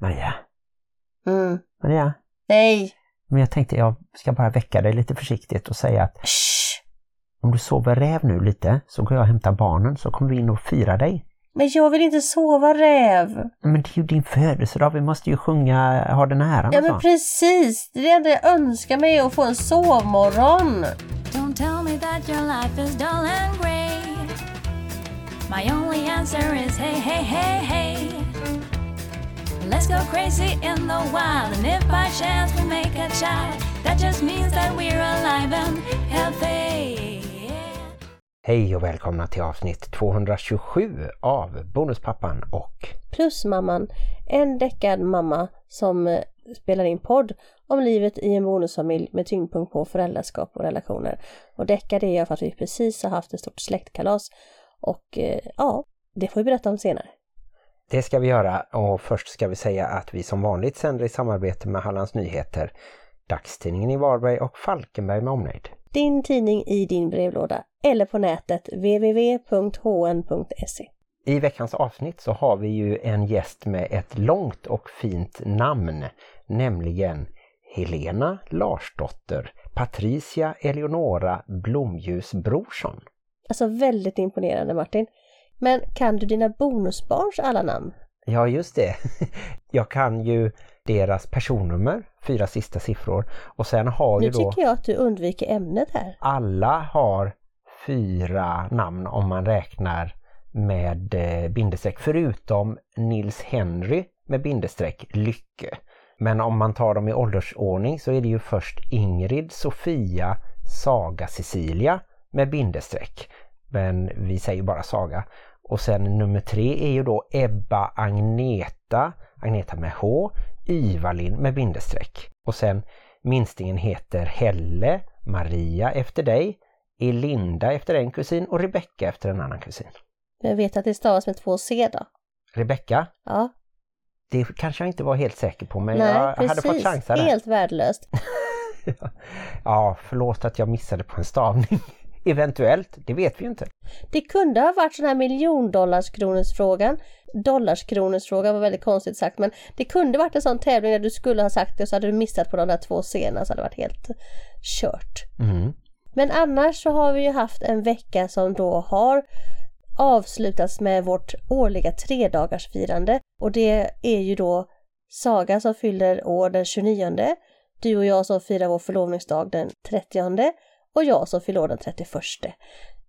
Maria, Mm. Maria. Nej! Men jag tänkte jag ska bara väcka dig lite försiktigt och säga att Shh. om du sover räv nu lite så går jag och hämtar barnen så kommer vi in och fira dig. Men jag vill inte sova räv. Men det är ju din födelsedag, vi måste ju sjunga Ha den äran Ja men så. precis, det enda jag önskar mig är att få en sovmorgon. Don't tell me that your life is dull and grey. My only answer is hey, hey, hey, hey. Let's go crazy in the wild, and if by chance we make a child, that just means that we're alive and healthy. Hej och välkomna till avsnitt 227 av Bonuspappan och Plus mamman, en däckad mamma som eh, spelar in podd om livet i en bonusfamilj med tyngdpunkt på föräldraskap och relationer. Och däckad är jag för att vi precis har haft ett stort släktkalas. Och eh, ja, det får vi berätta om senare. Det ska vi göra och först ska vi säga att vi som vanligt sänder i samarbete med Hallands Nyheter, dagstidningen i Varberg och Falkenberg med omnejd. Din tidning i din brevlåda eller på nätet www.hn.se. I veckans avsnitt så har vi ju en gäst med ett långt och fint namn, nämligen Helena Larsdotter Patricia Eleonora Blomljus Brorsson. Alltså väldigt imponerande Martin. Men kan du dina bonusbarns alla namn? Ja, just det. Jag kan ju deras personnummer, fyra sista siffror, och sen har Nu ju då tycker jag att du undviker ämnet här. alla har fyra namn om man räknar med eh, bindestreck, förutom Nils Henry med bindestreck Lycke. Men om man tar dem i åldersordning så är det ju först Ingrid, Sofia, Saga, Cecilia med bindestreck. Men vi säger bara Saga. Och sen nummer tre är ju då Ebba Agneta, Agneta med H, Ivalin med bindestreck. Och sen minstingen heter Helle, Maria efter dig, Elinda efter en kusin och Rebecka efter en annan kusin. Men jag vet att det stavas med två C då. Rebecka, Ja, det kanske jag inte var helt säker på men nej jag hade precis. fått chansa där. Helt värdelöst. Ja, förlåt att jag missade på en stavning. Eventuellt, det vet vi inte. Det kunde ha varit sån här miljondollarskronorsfrågan. Dollarskronorsfrågan var väldigt konstigt sagt men det kunde varit en sån tävling där du skulle ha sagt det och så hade du missat på de där två scenerna så hade det varit helt kört. Mm. Men annars så har vi ju haft en vecka som då har avslutats med vårt årliga tredagarsfirande och det är ju då Saga som fyller år den 29, du och jag som firar vår förlovningsdag den 30 och jag som fyller den 31.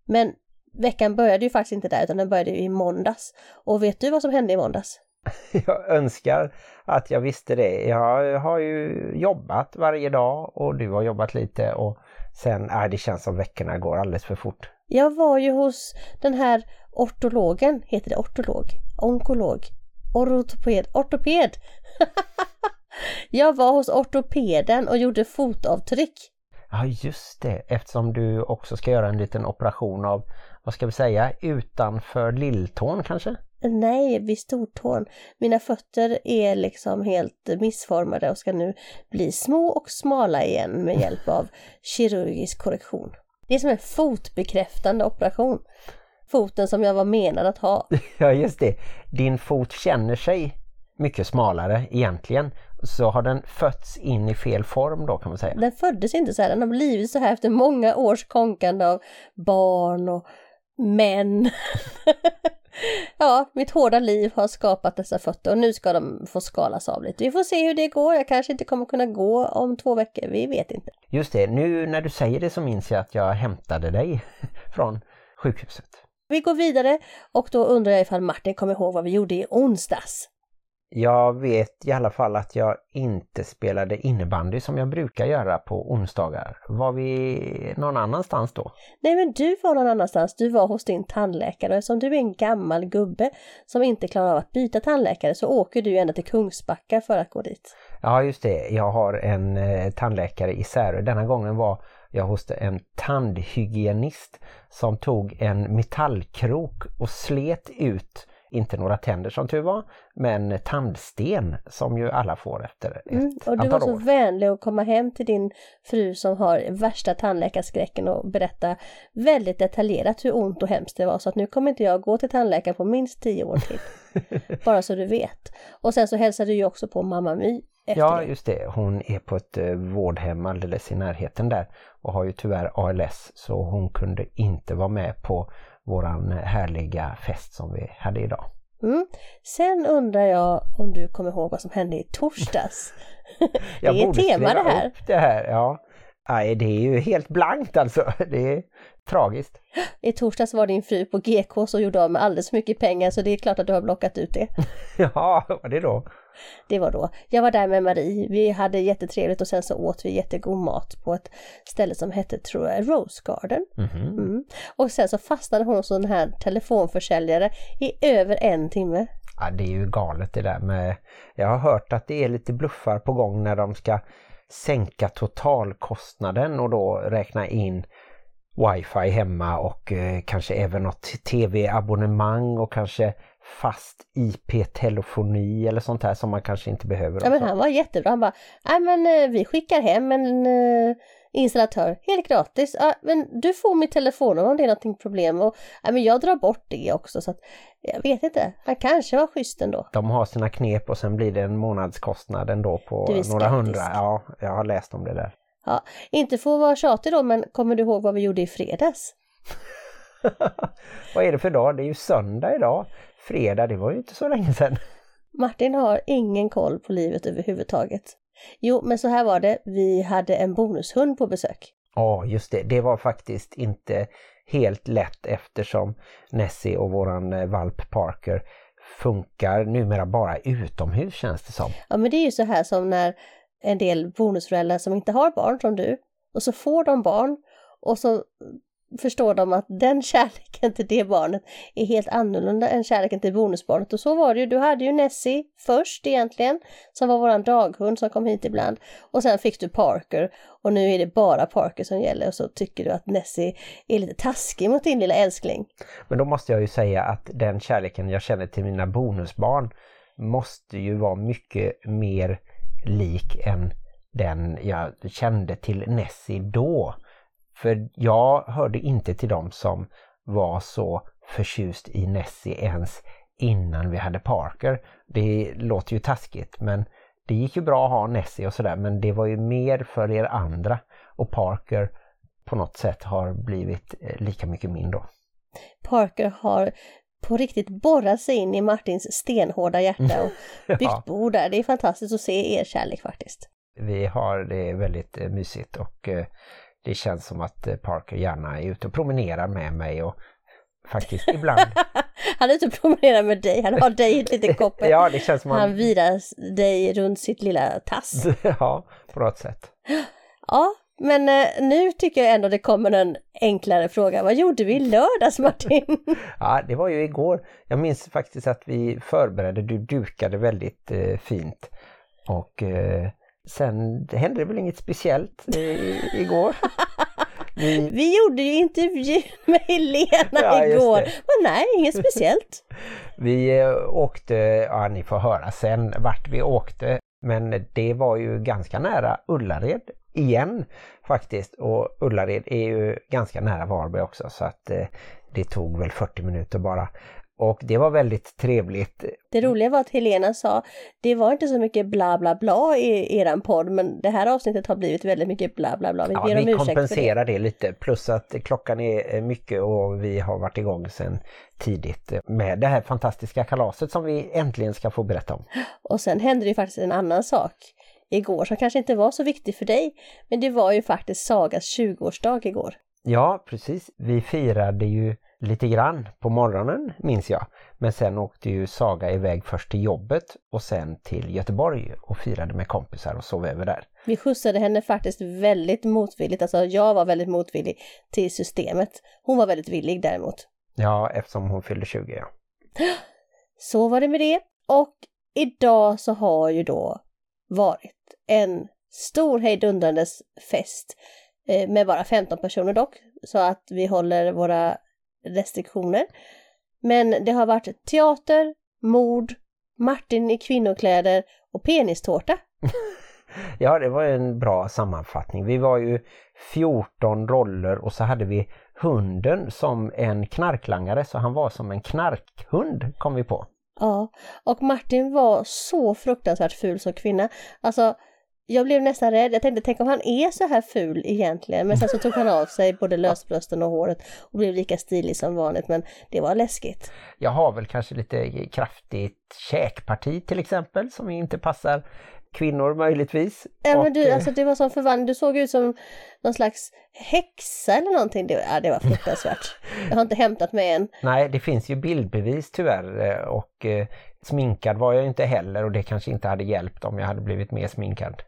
Men veckan började ju faktiskt inte där utan den började i måndags. Och vet du vad som hände i måndags? Jag önskar att jag visste det. Jag har ju jobbat varje dag och du har jobbat lite och sen, äh, det känns som veckorna går alldeles för fort. Jag var ju hos den här ortologen, heter det ortolog? Onkolog? Ortoped? Ortoped! jag var hos ortopeden och gjorde fotavtryck. Ja just det, eftersom du också ska göra en liten operation av, vad ska vi säga, utanför lilltån kanske? Nej, vid stortån. Mina fötter är liksom helt missformade och ska nu bli små och smala igen med hjälp av kirurgisk korrektion. Det är som en fotbekräftande operation. Foten som jag var menad att ha. Ja just det, din fot känner sig mycket smalare egentligen. Så har den fötts in i fel form då kan man säga. Den föddes inte så här, den har blivit så här efter många års konkande av barn och män. ja, mitt hårda liv har skapat dessa fötter och nu ska de få skalas av lite. Vi får se hur det går. Jag kanske inte kommer kunna gå om två veckor, vi vet inte. Just det, nu när du säger det så minns jag att jag hämtade dig från sjukhuset. Vi går vidare och då undrar jag ifall Martin kommer ihåg vad vi gjorde i onsdags. Jag vet i alla fall att jag inte spelade innebandy som jag brukar göra på onsdagar. Var vi någon annanstans då? Nej men du var någon annanstans, du var hos din tandläkare och eftersom du är en gammal gubbe som inte klarar av att byta tandläkare så åker du ända till Kungsbacka för att gå dit. Ja just det, jag har en eh, tandläkare i Särö. Denna gången var jag hos en tandhygienist som tog en metallkrok och slet ut, inte några tänder som tur var, men tandsten som ju alla får efter ett Mm, och du var så år. vänlig att komma hem till din fru som har värsta tandläkarskräcken och berätta väldigt detaljerat hur ont och hemskt det var så att nu kommer inte jag gå till tandläkaren på minst tio år till. Bara så du vet. Och sen så hälsade du ju också på mamma My Ja, just det. Hon är på ett eh, vårdhem alldeles i närheten där och har ju tyvärr ALS så hon kunde inte vara med på våran härliga fest som vi hade idag. Mm. Sen undrar jag om du kommer ihåg vad som hände i torsdags? det är tema det här. upp det här. Ja. Nej, det är ju helt blankt alltså. Det är tragiskt. I torsdags var din fru på GK så gjorde av med alldeles för mycket pengar så det är klart att du har blockat ut det. Ja, var det då? Det var då. Jag var där med Marie, vi hade jättetrevligt och sen så åt vi jättegod mat på ett ställe som hette, tror jag, Rose Garden. Mhm. Mm. Och sen så fastnade hon hos en här telefonförsäljare i över en timme. Ja, det är ju galet det där med... Jag har hört att det är lite bluffar på gång när de ska sänka totalkostnaden och då räkna in wifi hemma och eh, kanske även något tv-abonnemang och kanske fast IP-telefoni eller sånt här som man kanske inte behöver. Ja men han var jättebra, han bara, nej men eh, vi skickar hem en eh, installatör helt gratis. Ja, men du får mitt telefonnummer om det är någonting problem och ja, men jag drar bort det också så att jag vet inte, han kanske var schysst ändå. De har sina knep och sen blir det en månadskostnad ändå på några skeptisk. hundra. Ja, jag har läst om det där. Ja, inte för att vara tjatig då men kommer du ihåg vad vi gjorde i fredags? Vad är det för dag? Det är ju söndag idag. Fredag, det var ju inte så länge sedan. Martin har ingen koll på livet överhuvudtaget. Jo, men så här var det, vi hade en bonushund på besök. Ja, just det. Det var faktiskt inte helt lätt eftersom Nessie och våran eh, valp Parker funkar numera bara utomhus känns det som. Ja, men det är ju så här som när en del bonusföräldrar som inte har barn som du, och så får de barn och så förstår de att den kärleken till det barnet är helt annorlunda än kärleken till bonusbarnet. Och så var det ju, du hade ju Nessie först egentligen, som var våran daghund som kom hit ibland. Och sen fick du Parker och nu är det bara Parker som gäller och så tycker du att Nessie är lite taskig mot din lilla älskling. Men då måste jag ju säga att den kärleken jag känner till mina bonusbarn måste ju vara mycket mer lik än den jag kände till Nessie då. För jag hörde inte till dem som var så förtjust i Nessie ens innan vi hade Parker. Det låter ju taskigt men det gick ju bra att ha Nessie och sådär men det var ju mer för er andra och Parker på något sätt har blivit eh, lika mycket min då. Parker har på riktigt borrat sig in i Martins stenhårda hjärta och byggt bo där. Det är fantastiskt att se er kärlek faktiskt. Vi har det väldigt eh, mysigt och eh, det känns som att eh, Parker gärna är ute och promenerar med mig och faktiskt ibland, Han är ute och promenerar med dig, han har dig i ett litet koppel. ja det känns som Han han, virar dig runt sitt lilla tass. ja på något sätt. Ja, men eh, nu tycker jag ändå det kommer en enklare fråga. Vad gjorde vi i lördags Martin? Ja det var ju igår, jag minns faktiskt att vi förberedde, du dukade väldigt eh, fint och eh, sen hände det väl inget speciellt eh, igår. Vi, Vi gjorde ju intervju med Helena Ja, igår. det. Men nej, inget speciellt. Vi eh, åkte, ja ni får höra sen vart vi åkte, men det var ju ganska nära Ullared igen faktiskt och Ullared är ju ganska nära Varberg också så att eh, det tog väl 40 minuter bara. Och det var väldigt trevligt. Det roliga var att Helena sa, det var inte så mycket bla bla bla i eran podd, men det här avsnittet har blivit väldigt mycket bla bla bla. Vi Ja, ber om vi för det. kompenserar det lite plus att klockan är eh, mycket och vi har varit igång sedan tidigt med det här fantastiska kalaset som vi äntligen ska få berätta om. Och sen hände det ju faktiskt en annan sak igår som kanske inte var så viktig för dig, men det var ju faktiskt Sagas 20-årsdag igår. Ja, precis. Vi firade ju lite grann på morgonen minns jag. Men sen åkte ju Saga iväg först till jobbet och sen till Göteborg och firade med kompisar och sov över där. Vi skjutsade henne faktiskt väldigt motvilligt, alltså jag var väldigt motvillig till systemet. Hon var väldigt villig däremot. Ja, eftersom hon fyllde 20 ja. Så var det med det. Och idag så har ju då varit en stor hejdundrandes fest med bara 15 personer dock, så att vi håller våra restriktioner. Men det har varit teater, mord, Martin i kvinnokläder och penistårta. Ja, det var en bra sammanfattning. Vi var ju 14 roller och så hade vi hunden som en knarklangare så han var som en knarkhund kom vi på. Ja, och Martin var så fruktansvärt ful som kvinna. Alltså, jag blev nästan rädd. Jag tänkte, tänk om han är så här ful egentligen. Men sen så tog han av sig både lösbrösten och håret och blev lika stilig som vanligt. Men det var läskigt. Jag har väl kanske lite kraftigt käkparti till exempel som inte passar kvinnor möjligtvis. Ja, men du, eh, alltså, det var som förvandling. Du såg ut som någon slags häxa eller någonting. Det, ja, det var fruktansvärt. Jag har inte hämtat med än. Nej, det finns ju bildbevis tyvärr eh, och eh, sminkad var jag inte heller och det kanske inte hade hjälpt om jag hade blivit mer sminkad.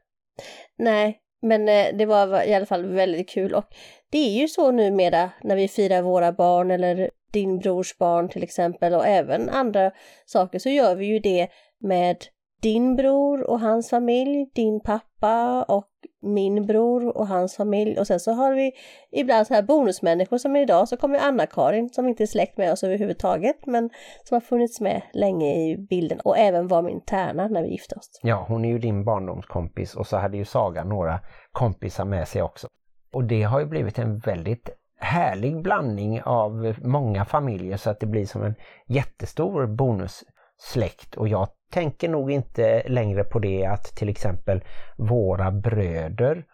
Nej, men eh, det var i alla fall väldigt kul. Och det är ju så numera när vi firar våra barn eller din brors barn till exempel och även andra saker så gör vi ju det med din bror och hans familj, din pappa och min bror och hans familj och sen så har vi ibland så här bonusmänniskor som idag så kommer Anna-Karin som inte är släkt med oss överhuvudtaget men som har funnits med länge i bilden och även var min tärna när vi gifte oss. Ja, hon är ju din barndomskompis och så hade ju Saga några kompisar med sig också. Och det har ju blivit en väldigt härlig blandning av många familjer så att det blir som en jättestor bonus släkt och jag tänker nog inte längre på det att till exempel våra bröder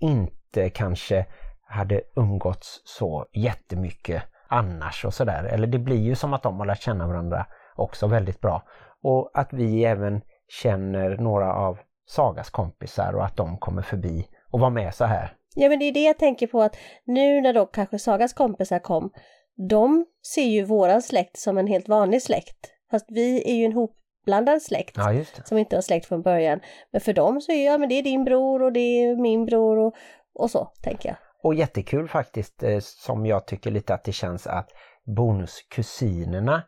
inte kanske hade umgåtts så jättemycket annars och sådär. Eller det blir ju som att de har lärt känna varandra också väldigt bra. Och att vi även känner några av Sagas kompisar och att de kommer förbi och var med så här. Ja men det är det jag tänker på att nu när då kanske Sagas kompisar kom, de ser ju våran släkt som en helt vanlig släkt. Fast vi är ju en hopblandad släkt Ja, som inte var släkt från början. Men för dem så är ja men det är din bror och det är min bror och, och så tänker jag. Och jättekul faktiskt eh, som jag tycker lite att det känns att bonuskusinerna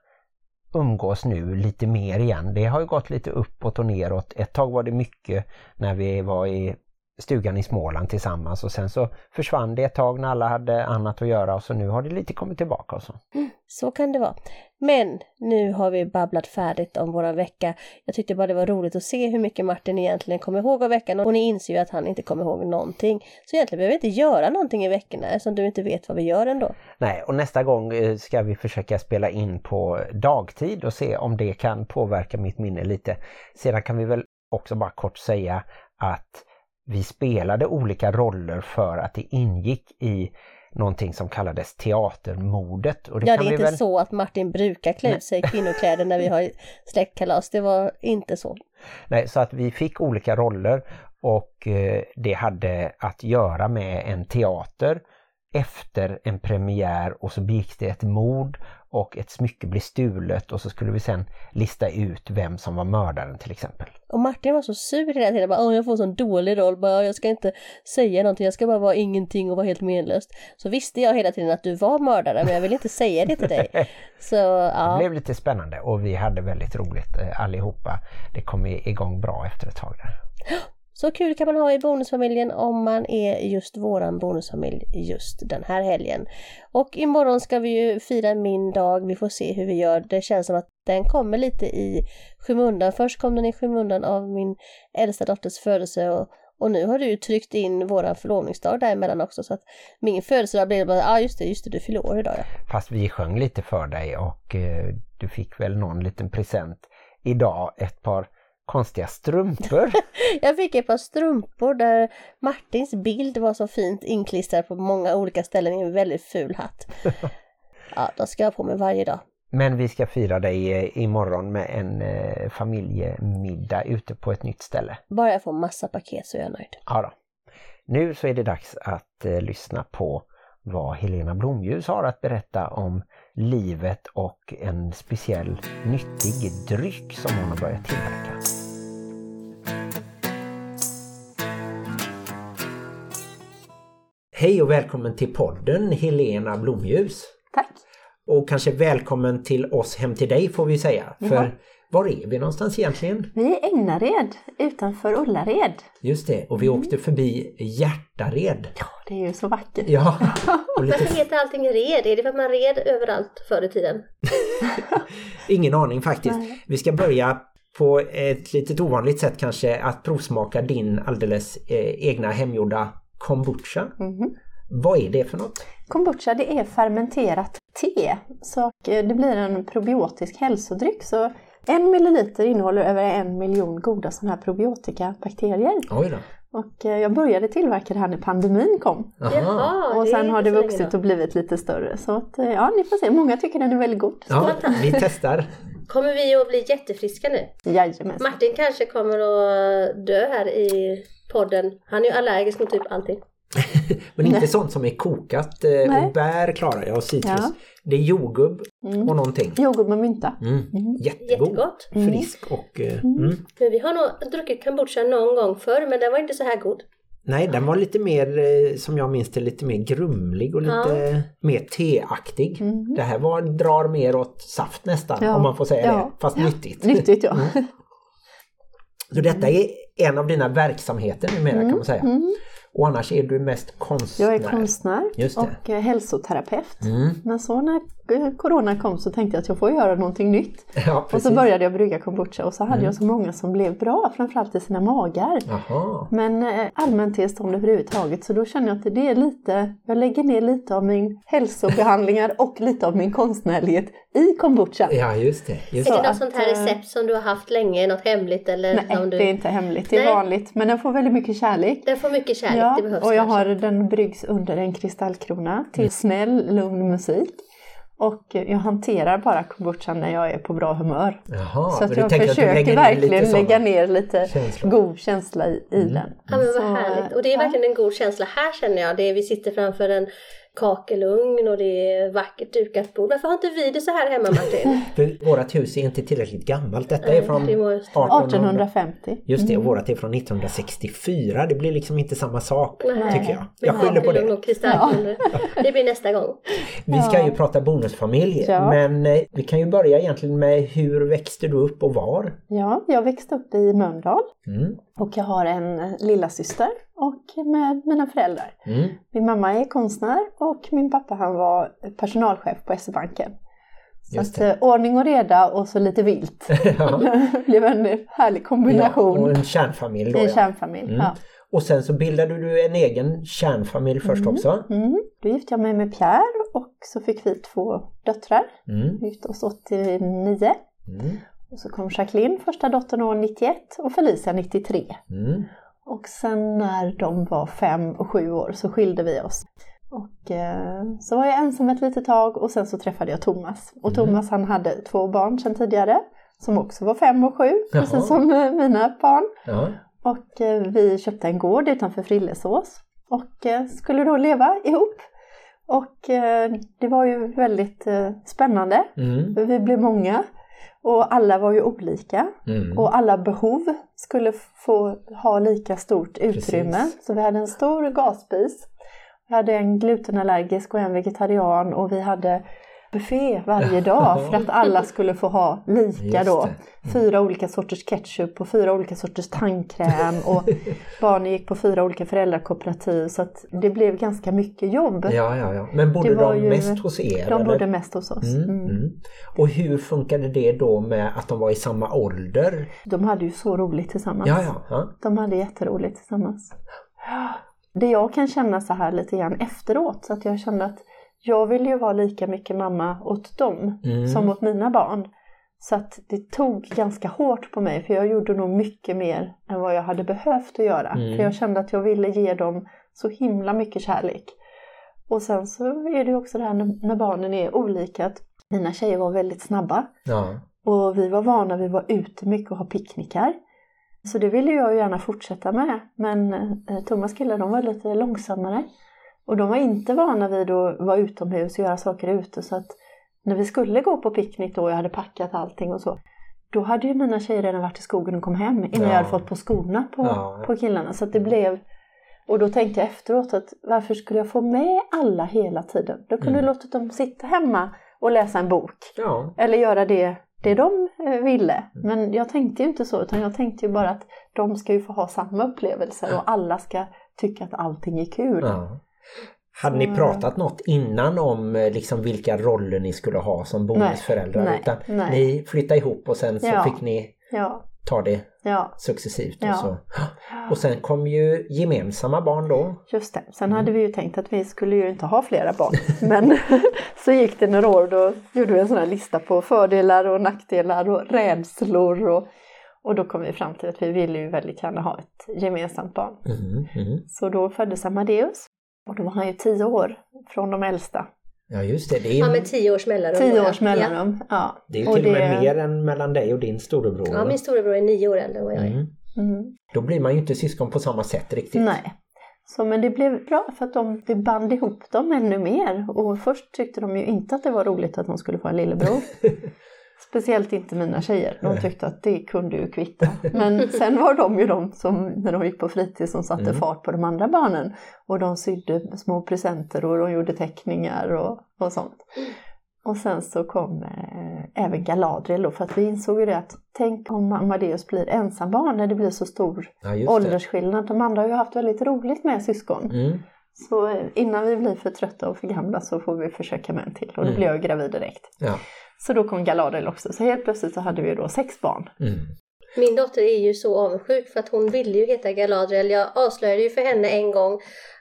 umgås nu lite mer igen. Det har ju gått lite uppåt och neråt. Ett tag var det mycket när vi var i stugan i Småland tillsammans och sen så försvann det ett tag när alla hade annat att göra och så nu har det lite kommit tillbaka och så. Så kan det vara. Men nu har vi babblat färdigt om våran vecka. Jag tyckte bara det var roligt att se hur mycket Martin egentligen kommer ihåg av veckan och ni inser ju att han inte kommer ihåg någonting. Så egentligen behöver vi inte göra någonting i veckorna eftersom du inte vet vad vi gör ändå. Nej, och nästa gång eh, ska vi försöka spela in på dagtid och se om det kan påverka mitt minne lite. Sedan kan vi väl också bara kort säga att vi spelade olika roller för att det ingick i någonting som kallades teatermodet. Och det Ja, det är inte väl... så att Martin brukar klä ut sig i kvinnokläder när vi har släktkalas. Det var inte så. Nej, så att vi fick olika roller och eh, det hade att göra med en teater efter en premiär och så begick det ett mord och ett smycke blev stulet och så skulle vi sen lista ut vem som var mördaren till exempel. Och Martin var så sur hela tiden. Bara, jag får en sån dålig roll. Bara, jag ska inte säga någonting. Jag ska bara vara ingenting och vara helt menlöst. Så visste jag hela tiden att du var mördare men jag ville inte säga det till dig. Så Det ja. blev lite spännande och vi hade väldigt roligt eh, allihopa. Det kom igång bra efter ett tag där. Så kul kan man ha i bonusfamiljen om man är just våran bonusfamilj just den här helgen. Och imorgon ska vi ju fira min dag, vi får se hur vi gör. Det känns som att den kommer lite i skymundan. Först kom den i skymundan av min äldsta dotters födelse och, och nu har du ju tryckt in våran förlovningsdag däremellan också så att min födelsedag blev bara, ja ah, just det, just det, du fyller år idag ja. Fast vi sjöng lite för dig och eh, du fick väl någon liten present idag, ett par konstiga strumpor. Jag fick ett par strumpor där Martins bild var så fint inklistrad på många olika ställen i en väldigt ful hatt. Ja, de ska jag ha på mig varje dag. Men vi ska fira dig eh, imorgon med en eh, familjemiddag ute på ett nytt ställe. Bara jag får massa paket så är jag nöjd. Ja då. Nu så är det dags att eh, lyssna på vad Helena Blomljus har att berätta om livet och en speciell nyttig dryck som hon har börjat tillverka. Hej och välkommen till podden Helena Blomljus. Tack. Och kanske välkommen till oss hem till dig får vi säga. Ja. För var är vi någonstans egentligen? Vi är i Ängnared utanför Ullared. Just det, och vi åkte förbi Hjärtared. Ja, det är ju så vackert. Ja, och lite Varför heter allting red? Är det för att man red överallt förr i tiden? Ingen aning faktiskt. Nej. Vi ska börja på ett litet ovanligt sätt kanske att provsmaka din alldeles eh, egna hemgjorda kombucha. Mhm. Vad är det för något? Kombucha det är fermenterat te. Så eh, det blir en probiotisk hälsodryck. Så En milliliter innehåller över en miljon goda sådana här probiotikabakterier. Oj då. Och eh, jag började tillverka det här när pandemin kom. Jaha. Och det sen har inte det vuxit och blivit lite större. Så att, eh, ja, ni får se. Många tycker den är väldigt god. Ja, vi testar. Kommer vi att bli jättefriska nu? Jajamensan. Martin kanske kommer att dö här i podden. Han är ju allergisk mot typ allting. Men inte sånt som är kokat. eh, Nej. Och bär klarar jag och citrus. Ja. Det är jordgubb Mm. och någonting. Jordgubb med mynta. Mm. Jättegod. Jättegott. Frisk och... eh, Mm. Men vi har nog druckit kombucha någon gång förr men den var inte så här god. Nej, den var lite mer, eh, som jag minns det, lite mer grumlig och lite mer teaktig. Det här var, drar mer åt saft nästan, Ja. om man får säga Ja. det. Fast nyttigt. Nyttigt ja. Så detta är en av dina verksamheter numera kan man säga. Och annars är du mest konstnär. Jag är konstnär och eh, hälsoterapeut. Mm. Men så när corona kom så tänkte jag att jag får göra någonting nytt. Ja, Och. Mm. så började jag brygga kombucha och så hade jag så många som blev bra, framförallt i sina magar. Jaha. Men eh, allmäntillstånd överhuvudtaget så då känner jag att det är lite, jag lägger ner lite av min hälsobehandlingar och lite av min konstnärlighet i kombucha. Ja, just det. Just Är det. något att, sånt här eh, recept som du har haft länge, något hemligt eller Nej, du... det är inte hemligt, det är Nej. vanligt. Men den får väldigt mycket kärlek. Den får mycket kärlek, Ja, det behövs och jag kanske. har den bryggs under en kristallkrona till snäll, lugn musik. Och jag hanterar bara kombuchan när jag är på bra humör. Jaha, Så att jag att försöker lite verkligen lägga ner lite känslor. god känsla i, i den. Ja men Så, vad härligt. Och det är ja. verkligen en god känsla här känner jag. Det är, vi sitter framför en kakelugn och det är vackert dukat bord. Varför har inte vi det så här hemma Martin? För vårat hus är inte tillräckligt gammalt. Detta är från det var- 1800. 1850. Just det, och Mm. vårat är från 1964. Det blir liksom inte samma sak, Nej. tycker jag. Jag skyller på det. och. Det blir nästa gång. Vi ska ju prata bonusfamilj, Ja. men eh, vi kan ju börja egentligen med hur växte du upp och var? Ja, jag växte upp i Mölndal Mm. och jag har en lilla syster och med mina föräldrar. Mm. Min mamma är konstnär och min pappa han var personalchef på SE-banken. Så att, eh, ordning och reda och så lite vilt. Ja. det blev en härlig Ja, kombination och en kärnfamilj då en ja. kärnfamilj. Mm. Ja. Och sen så bildade du en egen kärnfamilj först också. Mm. Då gifte jag mig med Pierre och så fick vi två döttrar. Mm. Vi gifte oss 89. Mm. Och så kom Jacqueline, första dottern år 91 och Felicia 93. Mm. Och sen när de var fem och sju år så skilde vi oss. Och eh, så var jag ensam ett litet tag och sen så träffade jag Thomas. Och Thomas han hade två barn sedan tidigare som också var fem och sju, Jaha. precis som eh, mina barn. Ja. Och eh, vi köpte en gård utanför Frillesås och eh, skulle då leva ihop. Och eh, det var ju väldigt eh, spännande. Mm. Vi blev många och alla var ju olika. Mm. Och alla behov skulle få ha lika stort utrymme. Precis. Så vi hade en stor gasspis. Vi hade en glutenallergisk och en vegetarian och vi hade buffé varje dag för att alla skulle få ha lika då. Fyra olika sorters ketchup och fyra olika sorters tandkräm och barnen gick på fyra olika föräldrakooperativ så att det blev ganska mycket jobb. Ja, ja, ja. Men bodde de ju- mest hos er? De eller? bodde mest hos oss. Mm, Mm. mm. Och hur funkade det då med att de var i samma ålder? De hade ju så roligt tillsammans. Ja, ja. ja. De hade jätteroligt tillsammans. Det jag kan känna så här lite grann efteråt, så att jag kände att jag ville ju vara lika mycket mamma åt dem Mm. som åt mina barn. Så att det tog ganska hårt på mig, för jag gjorde nog mycket mer än vad jag hade behövt att göra. Mm. För jag kände att jag ville ge dem så himla mycket kärlek. Och sen så är det ju också det här när, barnen är olika, att mina tjejer var väldigt snabba. ja. Och vi var vana vid att vara ute mycket och ha picknickar. Så det ville jag gärna fortsätta med. Men eh, Thomas killar de var lite långsammare. Och de var inte vana vid att vara utomhus och göra saker ute. Så att när vi skulle gå på picknick då, jag hade packat allting och så. Då hade ju mina tjejer redan varit i skogen och kom hem innan Ja. jag hade fått på skorna på, Ja. på killarna. Så det blev... Och då tänkte jag efteråt att varför skulle jag få med alla hela tiden? Då kunde Mm. jag låtit dem sitta hemma och läsa en bok. ja. Eller göra det, det de eh, ville. Mm. Men jag tänkte ju inte så utan jag tänkte ju bara att de ska ju få ha samma upplevelser och alla ska tycka att allting är kul. ja. Hade ni Så- pratat något innan om eh, liksom vilka roller ni skulle ha som bonusföräldrar? Nej, Utan nej. ni flyttade ihop och sen så Ja. fick ni Ja, tar det Ja, successivt. Och, så. och sen kom ju gemensamma barn då. just det. Sen hade vi ju tänkt att vi skulle ju inte ha flera barn. Men så gick det några år och då gjorde vi en sån här lista på fördelar och nackdelar och rädslor. Och, och då kom vi fram till att vi ville ju väldigt gärna ha ett gemensamt barn. Mm, mm. Så då föddes Amadeus. Och då var han ju tio år från de äldsta. Ja just det, det är, Ja, med tio års mellanrum. Tio ja. års mellanrum. Ja. det är ju Och till och med det- mer än mellan dig och din storebror. Ja, min storebror är nio år äldre än vad jag är. mm. Mm. Då blir man ju inte syskon på samma sätt riktigt. Nej. Så, men det blev bra för att de, vi band ihop dem ännu mer. Och först tyckte de ju inte att det var roligt att de skulle få en lillebror. Speciellt inte mina tjejer. De tyckte att det kunde ju kvitta. Men sen var de ju de som, när de gick på fritids, som satte Mm. fart på de andra barnen. Och de sydde små presenter och de gjorde teckningar och, och sånt. Och sen så kom eh, även Galadriel då, för att vi insåg ju det att tänk om Amadeus blir ensambarn när det blir så stor Ja, åldersskillnad. De andra har ju haft väldigt roligt med syskon. Mm. Så eh, innan vi blir för trötta och för gamla så får vi försöka med en till. Och då Mm. blev jag gravid direkt. Ja. Så då kom Galadriel också. Så helt plötsligt så hade vi då sex barn. Mm. Min dotter är ju så avundsjuk för att hon ville ju heta Galadriel. Jag avslöjade ju för henne en gång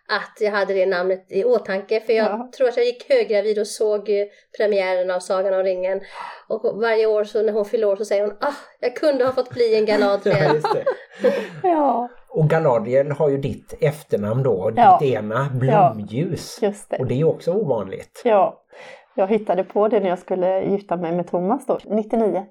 att jag hade det namnet i åtanke för jag Ja. tror att jag gick höggravid och såg premiären av Sagan om ringen. Och varje år så när hon fyller år så säger hon ah, jag kunde ha fått bli en Ja, Galadriel. det. Ja, Och Galadriel har ju ditt efternamn då, Ja. ditt ena, Blomljus. just det. Och det är också ovanligt. Ja, jag hittade på det när jag skulle gifta mig med Thomas då, 99.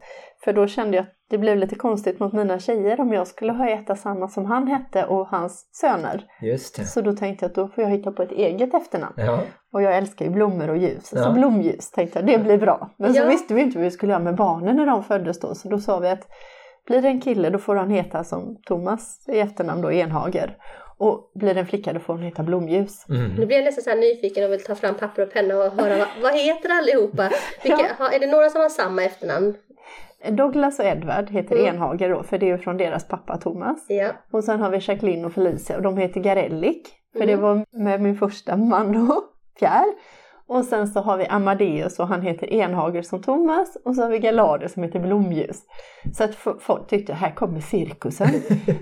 För då kände jag att det blev lite konstigt mot mina tjejer om jag skulle ha heta samma som han hette och hans söner. Just det. Så då tänkte jag att då får jag hitta på ett eget efternamn. Ja, Och jag älskar ju blommor och ljus. Ja. Så blomljus tänkte jag, det blir bra. Men så Ja. visste vi inte vad vi skulle göra med barnen när de föddes då. Så då sa vi att blir det en kille då får han heta som Thomas i efternamn då, Enhager. Och blir en flicka då får hon heta Blomljus. mm. Nu blir jag nästan så här nyfiken och vill ta fram papper och penna och höra vad, vad heter allihopa? Vilka, Ja. är det några som har samma efternamn? Douglas och Edward heter Mm. Enhager då, för det är från deras pappa Thomas. Ja. Och sen har vi Jacqueline och Felicia och de heter Garellik. För Mm. det var med min första man då, Pierre. Och sen så har vi Amadeus och han heter Enhager som Thomas. Och så har vi Galader som heter Blomljus. Så att folk tyckte här kommer cirkusen.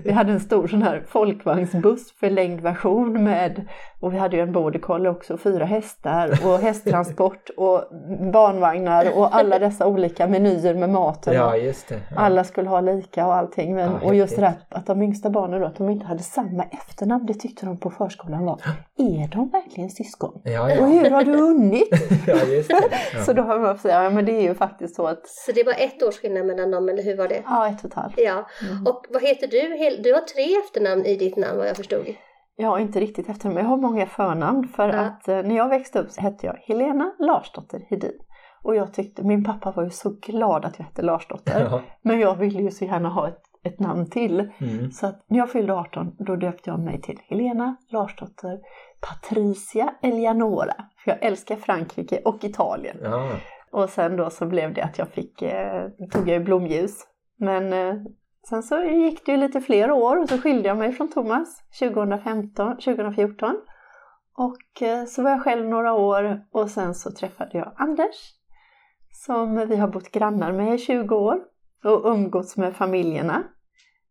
Vi hade en stor sån här folkvagnsbuss förlängd version med och vi hade ju en border collie också, fyra hästar och hästtransport och barnvagnar och alla dessa olika menyer med maten. ja och just det. Ja. alla skulle ha lika och allting. Men, Ja, och just det där att de yngsta barnen då, att de inte hade samma efternamn, det tyckte de på förskolan var, är de verkligen syskon? Ja, Och ja. hur har du hunnit? ja, just det. Så då har man säga, ja men det är ju faktiskt så att, Så det var ett års skillnad mellan dem, eller hur var det? ja ett och ett halvt. Ja. Och vad heter du? Du har tre efternamn i ditt namn vad jag förstod. Jag har inte riktigt efternamn, men jag har många förnamn för Ja. att eh, när jag växte upp så hette jag Helena Larsdotter Hedin. Och jag tyckte, min pappa var ju så glad att jag hette Larsdotter. Ja. Men jag ville ju så gärna ha ett, ett namn till. Mm. Så att när jag fyllde 18 då döpte jag mig till Helena Larsdotter Patricia Eleonora. För jag älskar Frankrike och Italien. Ja. Och sen då så blev det att jag fick, eh, tog jag ju blomljus. Men eh, sen så gick det ju lite fler år och så skilde jag mig från Thomas 2015, 2014. Och eh, så var jag själv några år och sen så träffade jag Anders som vi har bott grannar med i 20 år och umgåtts med familjerna.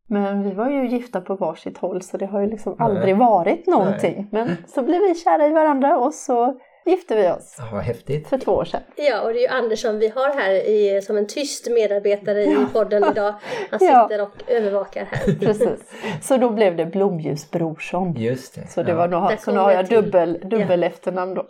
Men vi var ju gifta på varsitt håll så det har ju liksom Nej. aldrig varit någonting. Men så blev vi kära i varandra och så gifte vi oss ja, vad häftigt. för två år sedan. Ja, och det är ju Anders som vi har här i, som en tyst medarbetare i podden idag. Han Ja. sitter och övervakar här. Precis. Så då blev det Blomljus Brorsson. Just det. Så, det ja. var nog, så nu har jag till. dubbel, dubbel efternamn då.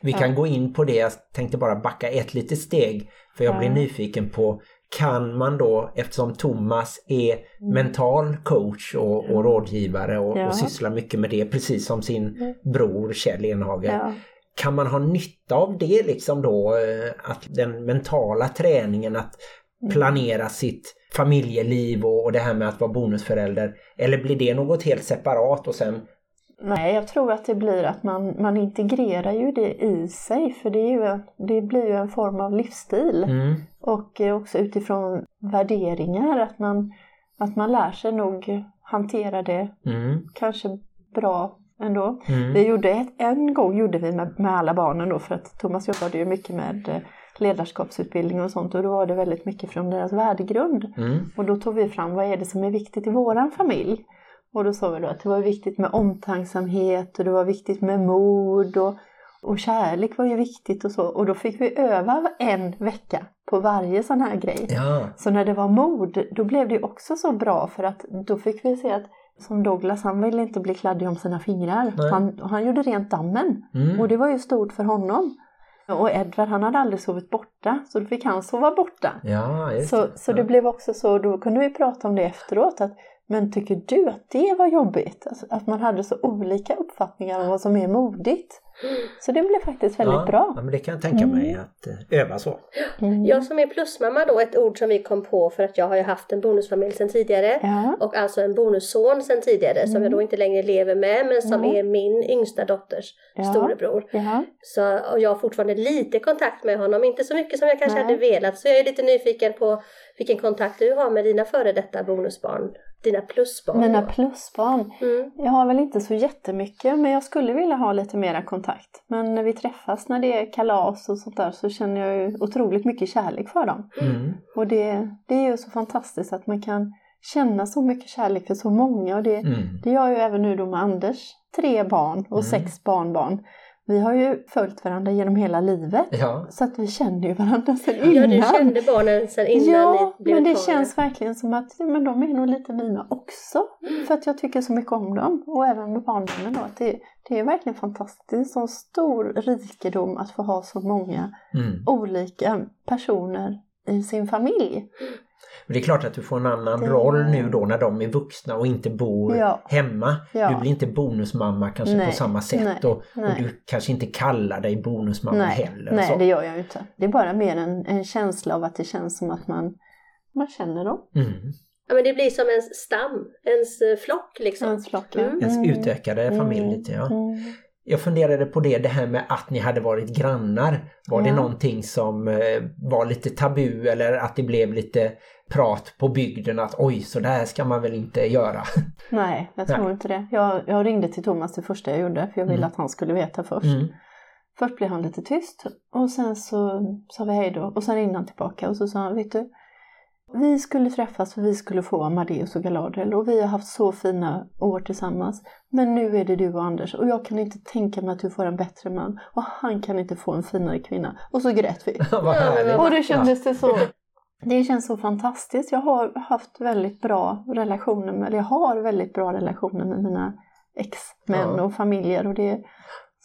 Vi kan gå in på det, jag tänkte bara backa ett litet steg för jag blir Ja. nyfiken på kan man då, eftersom Thomas är mental coach och, och rådgivare och, Mm. Ja. och sysslar mycket med det precis som sin bror Kjell Enhager. Ja. Kan man ha nytta av det liksom då, eh, att den mentala träningen att Mm. planera sitt familjeliv och, och det här med att vara bonusförälder? Eller blir det något helt separat och sen Nej, jag tror att det blir att man, man integrerar ju det i sig för det, är ju en, det blir ju en form av livsstil. mm, Och också utifrån värderingar, att man, att man lär sig nog hantera det mm, kanske bra ändå. mm, Vi gjorde ett, en gång gjorde vi med, med alla barnen då för att Thomas jobbade ju mycket med eh, ledarskapsutbildning och sånt och då var det väldigt mycket från deras värdegrund. Mm. Och då tog vi fram vad är det som är viktigt i våran familj. Och då sa vi då att det var viktigt med omtänksamhet och det var viktigt med mod och, och kärlek var ju viktigt och så. Och då fick vi öva en vecka på varje sån här grej. Ja. Så när det var mod, då blev det också så bra för att då fick vi se att som Douglas, han ville inte bli kladdig om sina fingrar. Han, han gjorde rent dammen. Mm. Och det var ju stort för honom. Och Edvard han hade aldrig sovit borta, så då fick han sova borta. Ja, Så, så det blev också så, då kunde vi prata om det efteråt, att men tycker du att det var jobbigt? Alltså, att man hade så olika uppfattningar om vad som är modigt. Så det blev faktiskt väldigt ja, bra. Ja, men det kan jag tänka mig att eh, öva så. Mm. Jag som är plusmamma då, ett ord som vi kom på för att jag har ju haft en bonusfamilj sedan tidigare. Ja. Och alltså en bonusson sedan tidigare som jag då inte längre lever med men som Mm. är min yngsta dotters Ja. storebror. Ja. Så och jag har fortfarande lite kontakt med honom, inte så mycket som jag kanske Nej. hade velat. Så jag är lite nyfiken på vilken kontakt du har med dina före detta bonusbarn, dina plusbarn. Mina plusbarn. mm. Jag har väl inte så jättemycket men jag skulle vilja ha lite mera kontakt. Men när vi träffas när det är kalas och sånt där så känner jag ju otroligt mycket kärlek för dem. Mm. Och det, det är ju så fantastiskt att man kan känna så mycket kärlek för så många och det, Mm. det gör ju även nu då med Anders, tre barn och Mm. sex barnbarn. Vi har ju följt varandra genom hela livet Ja. så att vi känner ju varandra sedan innan. Ja, du kände barnen sedan innan Ja, ni blev men det känns verkligen som att ja, men de är nog lite mina också. För att jag tycker så mycket om dem och även med barnbarnen då. Att det, det är verkligen fantastiskt. Sån stor rikedom att få ha så många Mm. olika personer i sin familj. Men det är klart att du får en annan Det- roll nu då när de är vuxna och inte bor Ja. hemma. Ja. Du blir inte bonusmamma kanske Nej, på samma sätt nej, och, och nej. du kanske inte kallar dig bonusmamma nej, heller. nej så. det gör jag inte. Det är bara mer en, en känsla av att det känns som att man, man känner dem. Mm. Ja, men det blir som en stam, ens eh, flock liksom. Ens flock. ja. Mm. Ens utökade familj lite ja. Mm. Jag funderade på det, det här med att ni hade varit grannar. Var det Ja. någonting som eh, var lite tabu eller att det blev lite prat på bygden att oj, så där ska man väl inte göra? Nej, jag tror Nej. inte det. Jag, jag ringde till Thomas det första jag gjorde för jag ville Mm. att han skulle veta först. Mm. Först blev han lite tyst och sen så sa vi hej då och sen ringde han tillbaka och så sa han, vet du, vi skulle träffas för vi skulle få Amadeus och Galadriel och vi har haft så fina år tillsammans. Men nu är det du och Anders och jag kan inte tänka mig att du får en bättre man och han kan inte få en finare kvinna. Och så grät vi. Och det kändes det så. Det känns så fantastiskt. Jag har haft väldigt bra relationer med, eller jag har väldigt bra relationer med mina ex-män och familjer och det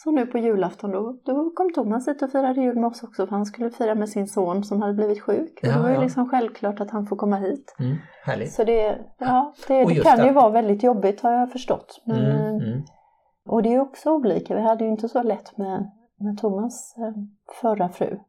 så nu på julafton då, då kom Thomas hit och firade jul med oss också för han skulle fira med sin son som hade blivit sjuk. Och Ja, det var ju ja. liksom självklart att han får komma hit. Mm. Härligt. Så det, ja, det, Och det kan ju att- vara väldigt jobbigt har jag förstått. Men, Mm. eh, Mm. och det är också olika. Vi hade ju inte så lätt med, med Thomas eh, förra fru.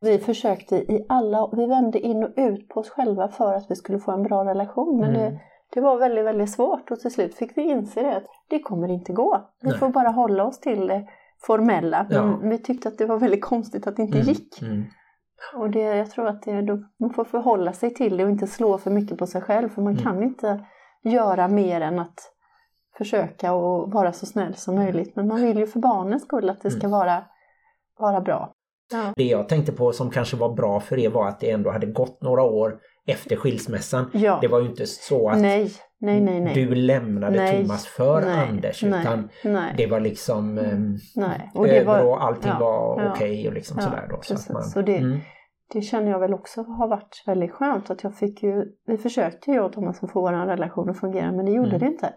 Vi försökte i alla, vi vände in och ut på oss själva för att vi skulle få en bra relation. Men Mm. det, det var väldigt, väldigt svårt och till slut fick vi inse det att det kommer inte gå. Vi Nej. får bara hålla oss till det formella. Men Ja. vi tyckte att det var väldigt konstigt att det inte Mm. gick. Mm. Och det, jag tror att det, då, man får förhålla sig till det och inte slå för mycket på sig själv. För man Mm. kan inte göra mer än att försöka och vara så snäll som möjligt. Men man vill ju för barnens skull att det ska Mm. vara, vara bra. Ja. Det jag tänkte på som kanske var bra för er var att det ändå hade gått några år efter skilsmässan. ja. Det var ju inte så att Nej, nej, nej, du lämnade. Thomas för Anders utan det var liksom um, nej. Och över var, och allting ja, var ja, okej och liksom ja, sådär då. Så precis. man, Så det- mm, det känner jag väl också har varit väldigt skönt. Att jag fick ju, vi försökte ju jag och Thomas att få vår relation att fungera men det gjorde Mm. det inte.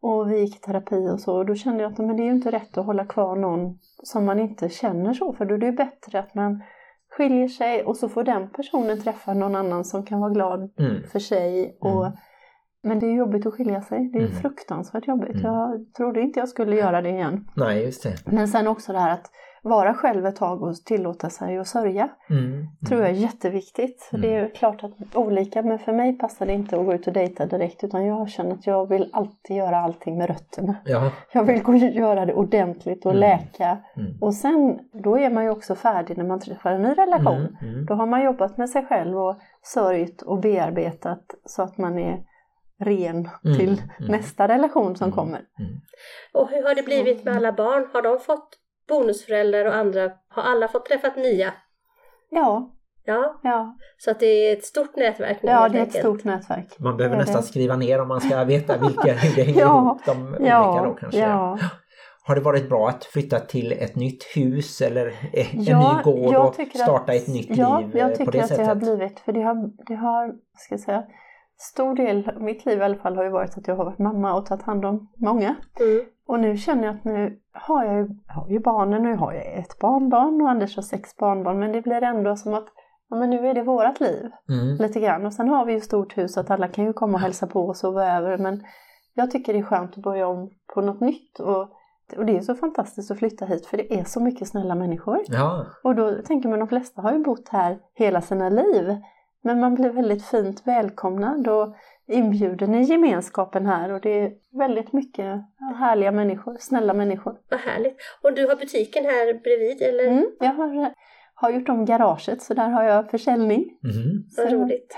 Och vi gick i terapi och så och då kände jag att men det är ju inte rätt att hålla kvar någon som man inte känner så för då är det ju bättre att man skiljer sig och så får den personen träffa någon annan som kan vara glad Mm. för sig. Och, Mm. Men det är jobbigt att skilja sig, det är Mm. fruktansvärt jobbigt. Mm. Jag trodde inte jag skulle göra det igen. nej, just det. Men sen också det här att vara själv ett tag och tillåta sig att sörja Mm. tror jag är jätteviktigt. Mm. Det är klart att olika, men för mig passar det inte att gå ut och dejta direkt utan jag känner att jag vill alltid göra allting med rötterna. Ja. Jag vill gå och göra det ordentligt och Mm. läka. Mm. Och sen, då är man ju också färdig när man träffar en ny relation. Mm. Mm. Då har man jobbat med sig själv och sörjt och bearbetat så att man är ren Mm. till Mm. nästa relation som Mm. kommer. Mm. Och hur har det blivit med alla barn? Har de fått bonusföräldrar och andra? Har alla fått träffat nya Ja, Ja, ja, så att det är ett stort nätverk nu ja det är ett enkelt. stort nätverk. Man behöver nästan det. skriva ner om man ska veta vilka, hur det hänger Ja, ihop de olika Ja, då kanske. ja. Har det varit bra att flytta till ett nytt hus eller eh, en Ja, ny gård jag och tycker starta att- ett nytt ja, liv jag eh, tycker på det att sättet? det har blivit, för det har, det har, ska jag säga, stor del av mitt liv i alla fall har ju varit att jag har varit mamma och tagit hand om många. Mm. Och nu känner jag att nu har jag ju, har ju barnen, nu har jag ett barnbarn och Anders har sex barnbarn, men det blir ändå som att ja, men nu är det vårat liv Mm. lite grann. Och sen har vi ju stort hus så att alla kan ju komma och hälsa på och sova över, men jag tycker det är skönt att börja om på något nytt. Och, och det är så fantastiskt att flytta hit för det är så mycket snälla människor. Ja, Och då tänker man, de flesta har ju bott här hela sina liv. Men man blir väldigt fint välkomnad och inbjuden i gemenskapen här och det är väldigt mycket härliga människor, snälla människor. Vad härligt. Och du har butiken här bredvid eller? Mm, jag har, har gjort om garaget så där har jag försäljning. Mhm. Vad Så- roligt.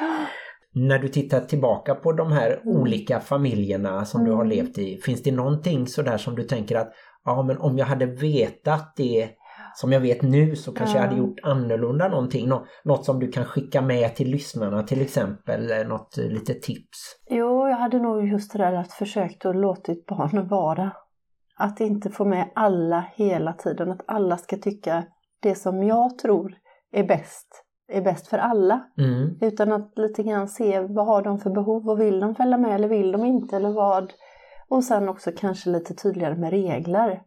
När du tittar tillbaka på de här Mm. olika familjerna som du har Mm. levt i, finns det någonting sådär som du tänker att ja men om jag hade vetat det som jag vet nu så kanske jag Ja. hade gjort annorlunda någonting. Nå- något som du kan skicka med till lyssnarna till exempel, eh, något eh, litet tips. Jo, jag hade nog just det där att försökt att låtit barnen vara. Att inte få med alla hela tiden, att alla ska tycka det som jag tror är bäst, är bäst för alla. Mm. Utan att lite grann se vad har de för behov och vill de följa med eller vill de inte eller vad. Och sen också kanske lite tydligare med regler.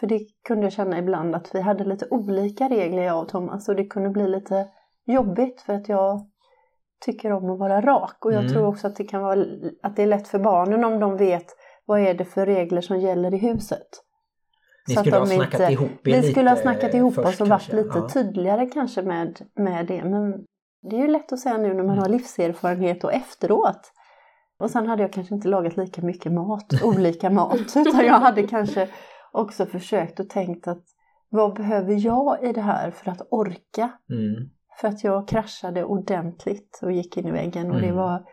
För det kunde jag känna ibland att vi hade lite olika regler jag och Thomas och det kunde bli lite jobbigt för att jag tycker om att vara rak och jag Mm. tror också att det kan vara att det är lätt för barnen om de vet vad är det för regler som gäller i huset. Ni skulle ha snackat inte- ihop Vi skulle ha snackat ihop oss och varit lite Ja. tydligare kanske med, med det. Men det är ju lätt att säga nu när man Mm. har livserfarenhet och efteråt. Och sen hade jag kanske inte lagat lika mycket mat, olika mat. Utan jag hade kanske också försökt och tänkt att vad behöver jag i det här för att orka? Mm. För att jag kraschade ordentligt och gick in i väggen. Och det Mm. var,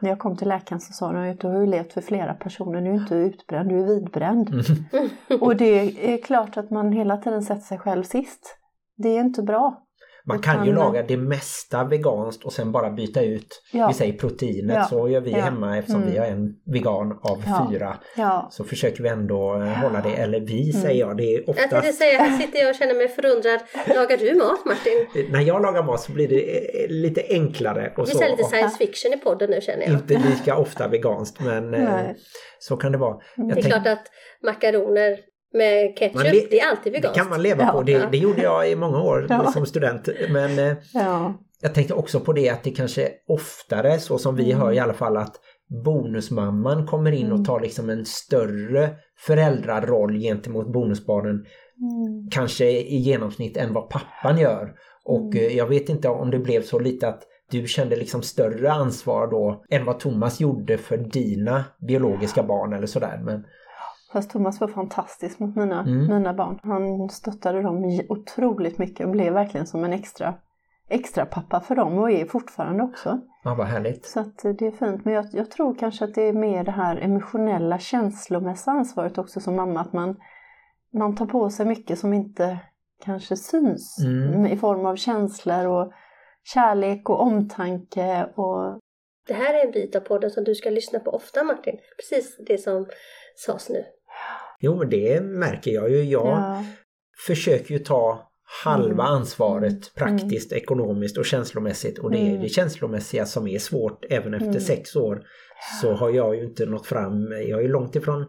när jag kom till läkaren så sa de att du har ju levt för flera personer, du är inte utbränd, du är vidbränd. Mm. Och det är klart att man hela tiden sätter sig själv sist. Det är inte bra. Man kan ju laga det mesta veganskt och sen bara byta ut, Ja. vi säger proteinet, Ja. så gör vi Ja. hemma eftersom Mm. vi har en vegan av Ja. fyra. Ja, Så försöker vi ändå eh, hålla det, eller vi Mm. säger jag, det är Jag tänkte oftast säga, här sitter jag och känner mig förundrad. Lagar du mat Martin? när jag lagar mat så blir det eh, lite enklare och Vi så. säger lite science fiction i podden nu känner jag. inte lika ofta veganskt men eh, Nej. så kan det vara. Jag Det är tänk- klart att makaroner med ketchup, det är alltid det veganskt. kan man leva Ja. på, det, det gjorde jag i många år Ja. som student. Men eh, ja, jag tänkte också på det att det kanske oftare, så som vi Mm. hör i alla fall, att bonusmamman kommer in Mm. och tar liksom en större föräldraroll gentemot bonusbarnen mm. kanske i genomsnitt än vad pappan gör. Och Mm. eh, jag vet inte om det blev så lite att du kände liksom större ansvar då än vad Thomas gjorde för dina biologiska barn eller sådär. Men Fast Thomas var fantastisk mot mina, Mm. mina barn. Han stöttade dem otroligt mycket och blev verkligen som en extra, extra pappa för dem och är fortfarande också. ja, vad härligt. Så att eh, det är fint. Men jag, jag tror kanske att det är mer det här emotionella, känslomässiga ansvaret också som mamma. Att man, man tar på sig mycket som inte kanske syns Mm. i form av känslor och kärlek och omtanke. Och, Det här är en bit av podden som du ska lyssna på ofta Martin. Precis det som sades nu. Jo, men det märker jag ju. Jag ja, försöker ju ta halva Mm. ansvaret Mm. praktiskt, ekonomiskt och känslomässigt. Och det är Mm. det känslomässiga som är svårt. Även efter Mm. sex år så har jag ju inte nått fram. Jag är långt ifrån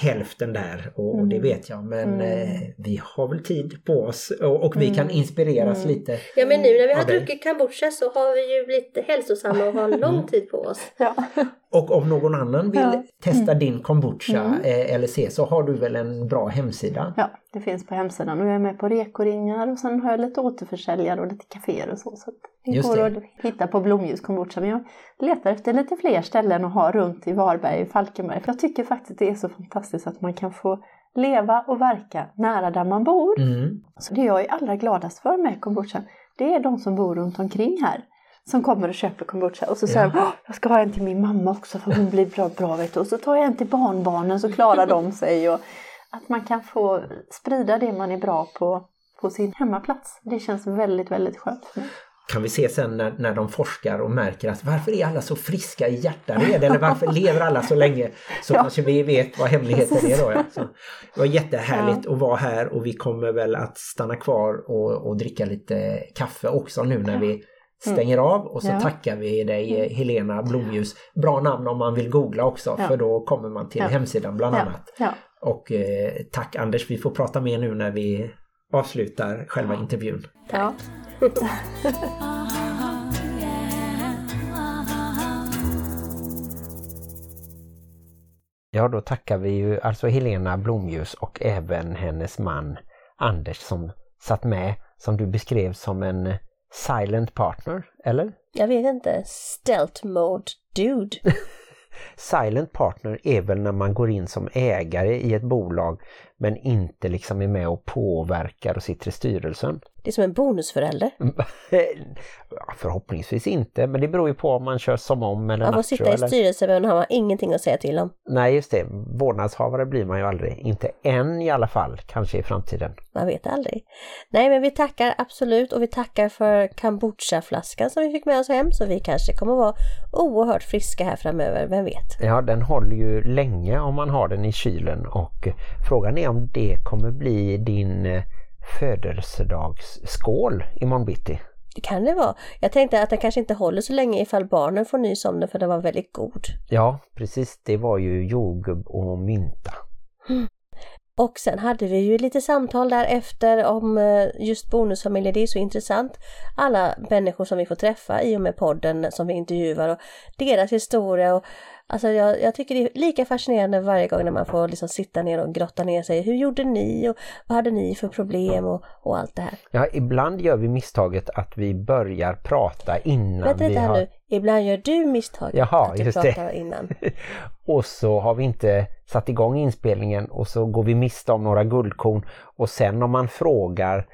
hälften där och, och det Mm. vet jag. Men Mm. eh, vi har väl tid på oss och, och vi kan Mm. inspireras Mm. lite. Ja men nu när vi har druckit kombucha så har vi ju blivit hälsosamma och har lång Mm. tid på oss. ja. Och om någon annan vill Ja. testa din kombucha Mm. eh, eller se så har du väl en bra hemsida? ja, det finns på hemsidan och jag är med på rekoringar och sen har jag lite återförsäljare och lite kaféer och så. så det Just går det. att hitta på Blomljus kombucha. Men jag letar efter lite fler ställen att ha runt i Varberg och Falkenberg. För jag tycker faktiskt det är så fantastiskt att man kan få leva och verka nära där man bor. Mm. Så det jag är allra gladast för med kombucha, det är de som bor runt omkring här. Som kommer och köper kombucha och så säger "Åh, jag ska ha en till min mamma också för hon blir bra, bra vet du. Och så tar jag en till barnbarnen så klarar de sig. Och att man kan få sprida det man är bra på, på sin hemmaplats. Det känns väldigt, väldigt skönt. Kan vi se sen när, när de forskar och märker att varför är alla så friska i hjärtared eller varför lever alla så länge så Ja. kanske vi vet vad hemligheten Precis. är då. Ja. Så, det var jättehärligt att vara här och vi kommer väl att stanna kvar och, och dricka lite kaffe också nu när vi stänger av och så Ja. tackar vi dig eh, Helena Blomljus. Bra namn om man vill googla också Ja. för då kommer man till Ja. hemsidan bland annat. Och eh, tack Anders, vi får prata mer nu när vi avslutar själva intervjun. ja. Ja, då tackar vi ju alltså Helena Blomljus och även hennes man Anders som satt med, som du beskrev som en silent partner, eller? Jag vet inte, stealth mode dude. Silent partner är väl när man går in som ägare i ett bolag men inte liksom är med och påverkar och sitter i styrelsen. Det är som en bonusförälder. Ja, Förhoppningsvis inte, men det beror ju på om man kör som om eller Man får nacho, sitta i styrelsen men har man ingenting att säga till om. Nej, just det. Vårdnadshavare blir man ju aldrig. Inte än i alla fall, kanske i framtiden. Man vet aldrig. Nej men vi tackar absolut och vi tackar för kombucha-flaskan som vi fick med oss hem så vi kanske kommer vara oerhört friska här framöver, vem vet? Ja, den håller ju länge om man har den i kylen och frågan är om det kommer bli din eh, födelsedagsskål imorgon bitti. Det kan det vara. Jag tänkte att den kanske inte håller så länge ifall barnen får nys om den för den var väldigt god. Ja, precis. Det var ju jordgubb och mynta. Och sen hade vi ju lite samtal därefter om eh, just bonusfamiljer, det är så intressant. Alla människor som vi får träffa i och med podden som vi intervjuar och deras historia. Och, alltså jag, jag tycker det är lika fascinerande varje gång när man får liksom sitta ner och grotta ner sig. Hur gjorde ni och vad hade ni för problem och, och allt det här. Ja, ibland gör vi misstaget att vi börjar prata innan Vänta vi har... nu, ibland gör du misstag Jaha, att du just det. pratar innan. och så har vi inte satt igång inspelningen och så går vi miste om några guldkorn och sen om man frågar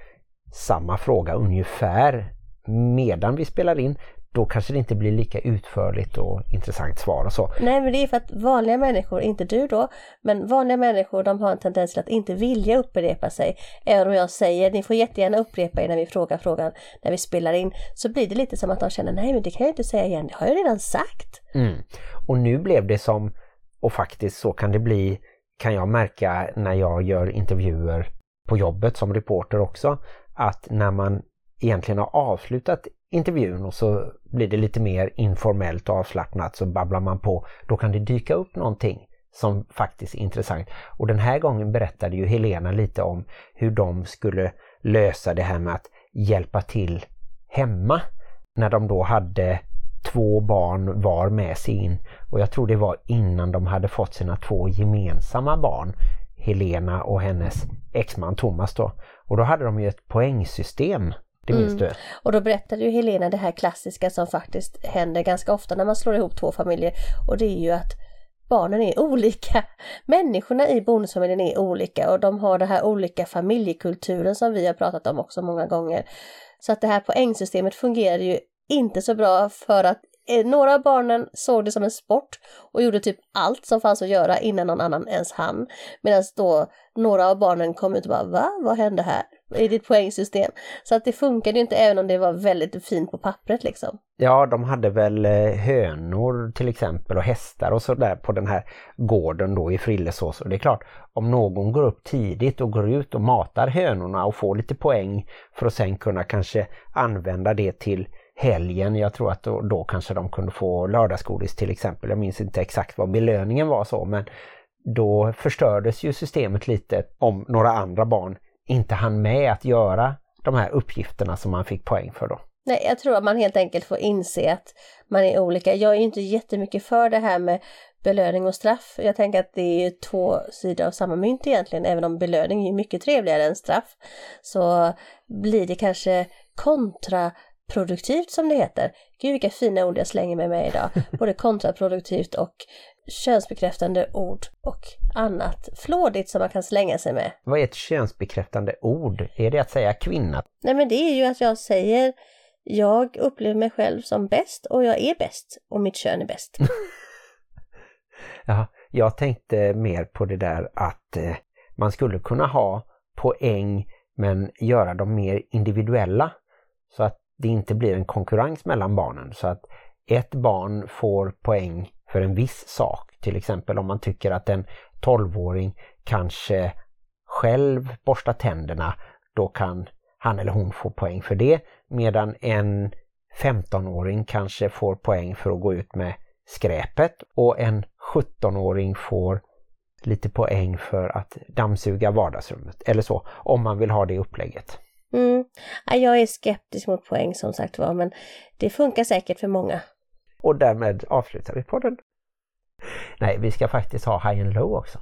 samma fråga ungefär medan vi spelar in då kanske det inte blir lika utförligt och intressant svar och så. Nej men det är för att vanliga människor, inte du då, men vanliga människor de har en tendens till att inte vilja upprepa sig. Även om jag säger, ni får jättegärna upprepa er när vi frågar frågan när vi spelar in, så blir det lite som att de känner, nej men det kan jag inte säga igen, det har jag redan sagt. Mm. Och nu blev det som, och faktiskt så kan det bli, kan jag märka när jag gör intervjuer på jobbet som reporter också, att när man egentligen har avslutat intervjun och så blir det lite mer informellt och avslappnat så babblar man på, då kan det dyka upp någonting som faktiskt är intressant. Och den här gången berättade ju Helena lite om hur de skulle lösa det här med att hjälpa till hemma när de då hade två barn var med sig in och jag tror det var innan de hade fått sina två gemensamma barn Helena och hennes exman Thomas då. Och då hade de ju ett poängsystem, det minns du? Och då berättade ju Helena det här klassiska som faktiskt händer ganska ofta när man slår ihop två familjer och det är ju att barnen är olika. Människorna i bonusfamiljen är olika och de har den här olika familjekulturen som vi har pratat om också många gånger. Så att det här poängsystemet fungerar ju inte så bra för att Eh, några av barnen såg det som en sport och gjorde typ allt som fanns att göra innan någon annan ens hann. Medan då några av barnen kom ut och bara va? Vad hände här? I ditt poängsystem. Så att det funkade ju inte även om det var väldigt fint på pappret liksom. Ja, de hade väl eh, hönor till exempel och hästar och sådär på den här gården då i Frillesås. Och det är klart, om någon går upp tidigt och går ut och matar hönorna och får lite poäng för att sen kunna kanske använda det till helgen. Jag tror att då, då kanske de kunde få lördagsgodis till exempel. Jag minns inte exakt vad belöningen var så, men då förstördes ju systemet lite om några andra barn inte hann med att göra de här uppgifterna som man fick poäng för då. Nej, jag tror att man helt enkelt får inse att man är olika. Jag är ju inte jättemycket för det här med belöning och straff. Jag tänker att det är ju två sidor av samma mynt egentligen, även om belöning är mycket trevligare än straff. Så blir det kanske kontra kontraproduktivt som det heter. Gud vilka fina ord jag slänger med mig idag. Både kontraproduktivt och könsbekräftande ord och annat flådigt som man kan slänga sig med. Vad är ett könsbekräftande ord? Är det att säga kvinna? Nej men det är ju att jag säger jag upplever mig själv som bäst och jag är bäst och mitt kön är bäst. Ja, jag tänkte mer på det där att eh, man skulle kunna ha poäng men göra dem mer individuella så att det inte blir en konkurrens mellan barnen så att ett barn får poäng för en viss sak. Till exempel om man tycker att en 12-åring kanske själv borstar tänderna, då kan han eller hon få poäng för det. Medan en 15-åring kanske får poäng för att gå ut med skräpet och en 17-åring får lite poäng för att dammsuga vardagsrummet eller så, om man vill ha det upplägget. Mm. Ja, Jag är skeptisk mot poäng som sagt var, men det funkar säkert för många. Och därmed avslutar vi podden. Nej, vi ska faktiskt ha high and low också.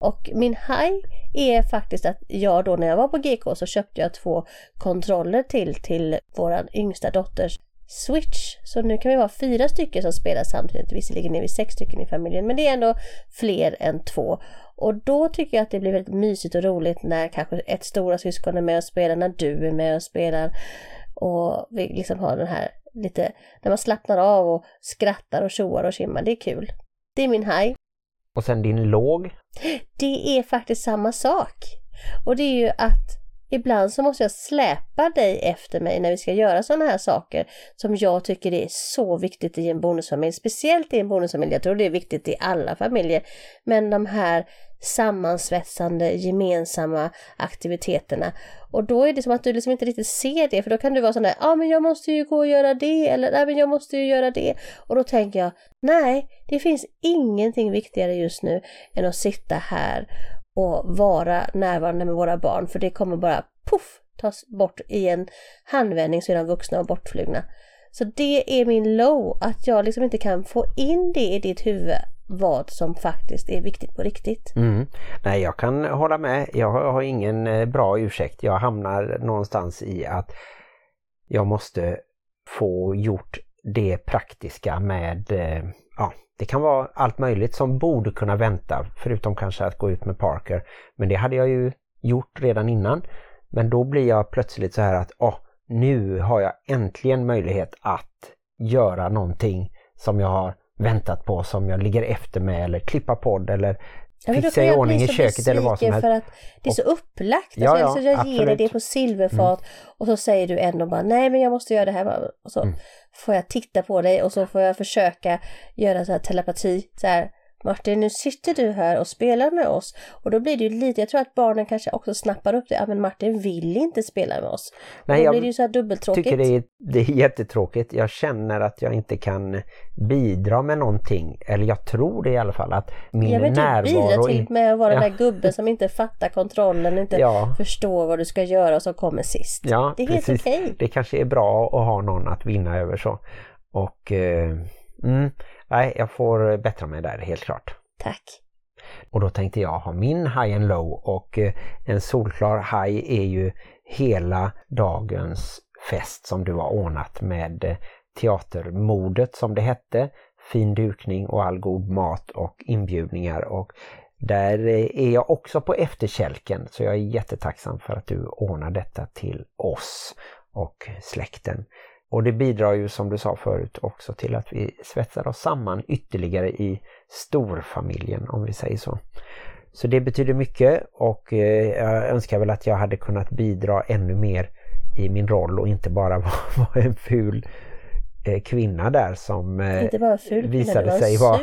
Och min high är faktiskt att jag då när jag var på GK så köpte jag två kontroller till till våran yngsta dotters Switch. Så nu kan vi vara fyra stycken som spelar samtidigt. Visserligen är vi sex stycken i familjen men det är ändå fler än två. Och då tycker jag att det blir väldigt mysigt och roligt när kanske ett stora syskon är med och spelar, när du är med och spelar. Och vi liksom har den här lite, när man slappnar av och skrattar och tjoar och tjimmar. Det är kul. Det är min high. Och sen din låg. Det är faktiskt samma sak. Och det är ju att ibland så måste jag släpa dig efter mig när vi ska göra sådana här saker som jag tycker är så viktigt i en bonusfamilj. Speciellt i en bonusfamilj, jag tror det är viktigt i alla familjer. Men de här sammansvetsande gemensamma aktiviteterna. Och då är det som att du liksom inte riktigt ser det för då kan du vara sån där, ja ah, men jag måste ju gå och göra det eller nej men jag måste ju göra det. Och då tänker jag, nej det finns ingenting viktigare just nu än att sitta här och vara närvarande med våra barn för det kommer bara puff tas bort i en handvändning så är de vuxna och bortflugna. Så det är min low, att jag liksom inte kan få in det i ditt huvud vad som faktiskt är viktigt på riktigt. Mm. Nej, jag kan hålla med. Jag har, ingen eh, bra ursäkt. Jag hamnar någonstans i att jag måste få gjort det praktiska med, eh, ja, det kan vara allt möjligt som borde kunna vänta, förutom kanske att gå ut med Parker. Men det hade jag ju gjort redan innan. Men då blir jag plötsligt så här att, oh, nu har jag äntligen möjlighet att göra någonting som jag har väntat på, som jag ligger efter med eller klippa podd eller Ja, fixa i ordning i köket eller vad som helst. för att det är så upplagt. Ja, alltså, ja, alltså, jag ger dig absolut. det på silverfat och så säger du ändå bara nej men jag måste göra det här. Och så Mm. får jag titta på dig och så får jag försöka göra så här telepati. Så här, Martin nu sitter du här och spelar med oss. Och då blir det ju lite, jag tror att barnen kanske också snappar upp det. Ja men Martin vill inte spela med oss. Nej, då jag blir det ju så här dubbeltråkigt. tycker det är, det är jättetråkigt. Jag känner att jag inte kan bidra med någonting. Eller jag tror det i alla fall att min Ja men du närvaro... bidrar till med att vara Ja. den där gubben som inte fattar kontrollen, inte Ja. förstår vad du ska göra och som kommer sist. Ja, det är helt okej. Det kanske är bra att ha någon att vinna över så. Och eh, mm, nej, jag får bättra mig där helt klart. Tack. Och då tänkte jag ha min high and low och eh, en solklar high är ju hela dagens fest som du har ordnat med eh, teatermodet som det hette, fin dukning och all god mat och inbjudningar och där eh, är jag också på efterkälken så jag är jättetacksam för att du ordnar detta till oss och släkten. Och det bidrar ju som du sa förut också till att vi svetsar oss samman ytterligare i storfamiljen om vi säger så. Så det betyder mycket och eh, jag önskar väl att jag hade kunnat bidra ännu mer i min roll och inte bara vara vara en ful eh, kvinna där som eh, Inte bara ful visade var sig vara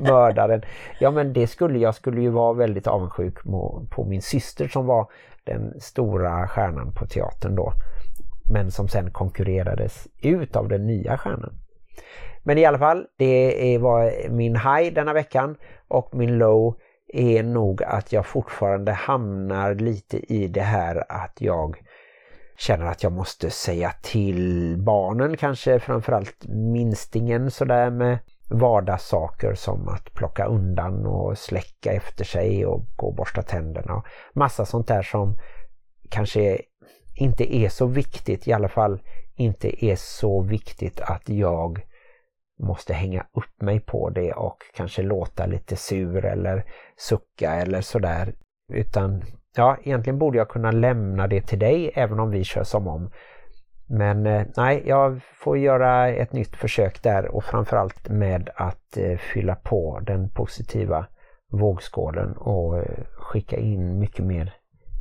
mördaren. Ja men det skulle jag skulle ju vara väldigt avundsjuk på, på min syster som var den stora stjärnan på teatern då. Men som sen konkurrerades ut av den nya stjärnan. Men i alla fall, det var min high denna veckan och min low är nog att jag fortfarande hamnar lite i det här att jag känner att jag måste säga till barnen, kanske framförallt minstingen sådär med vardagssaker som att plocka undan och släcka efter sig och gå och borsta tänderna massa sånt där som kanske inte är så viktigt, i alla fall inte är så viktigt att jag måste hänga upp mig på det och kanske låta lite sur eller sucka eller sådär. Utan ja, egentligen borde jag kunna lämna det till dig även om vi kör som om. Men eh, nej, jag får göra ett nytt försök där och framförallt med att eh, fylla på den positiva vågskålen och eh, skicka in mycket mer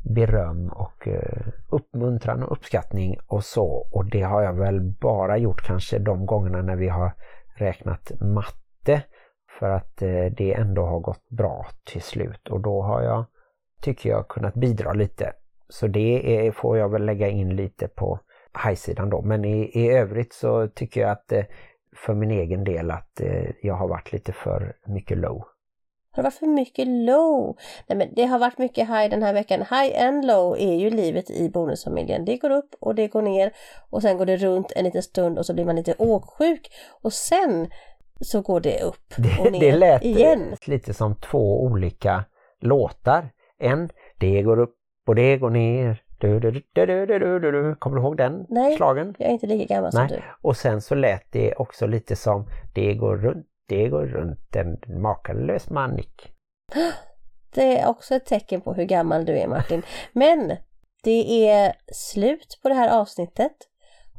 beröm och eh, uppmuntran och uppskattning och så. Och det har jag väl bara gjort kanske de gångerna när vi har räknat matte för att eh, det ändå har gått bra till slut och då har jag, tycker jag, kunnat bidra lite. Så det är, får jag väl lägga in lite på high-sidan då. Men i, i övrigt så tycker jag att eh, för min egen del att jag har varit lite för mycket low. Har det varit för mycket low? Nej men det har varit mycket high den här veckan. High and low är ju livet i bonusfamiljen. Det går upp och det går ner och sen går det runt en liten stund och så blir man lite åksjuk och sen så går det upp och ner det lät igen. lite som två olika låtar. En, det går upp och det går ner. Du, du, du. Kommer du ihåg den Nej. slagen? Jag är inte lika gammal som Nej. du. Och sen så lät det också lite som det går runt, det går runt en makalös manik. Det är också ett tecken på hur gammal du är Martin. Men det är slut på det här avsnittet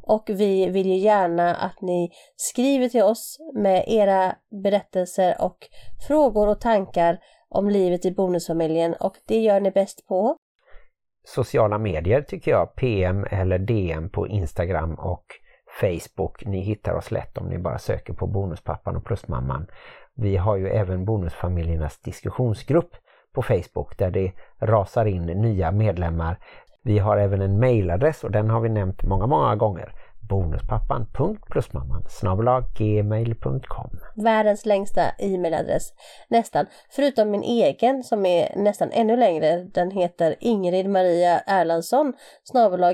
och vi vill ju gärna att ni skriver till oss med era berättelser och frågor och tankar om livet i bonusfamiljen och det gör ni bäst på Sociala medier tycker jag, PM eller DM på Instagram och Facebook. Ni hittar oss lätt om ni bara söker på Bonuspappan och Plusmamman. Vi har ju även Bonusfamiljernas diskussionsgrupp på Facebook där det rasar in nya medlemmar. Vi har även en mailadress och den har vi nämnt många, många gånger bonuspappan.plusmamman gmail.com världens längsta e-mailadress nästan. Förutom min egen som är nästan ännu längre. Den heter Ingrid Maria Erlandsson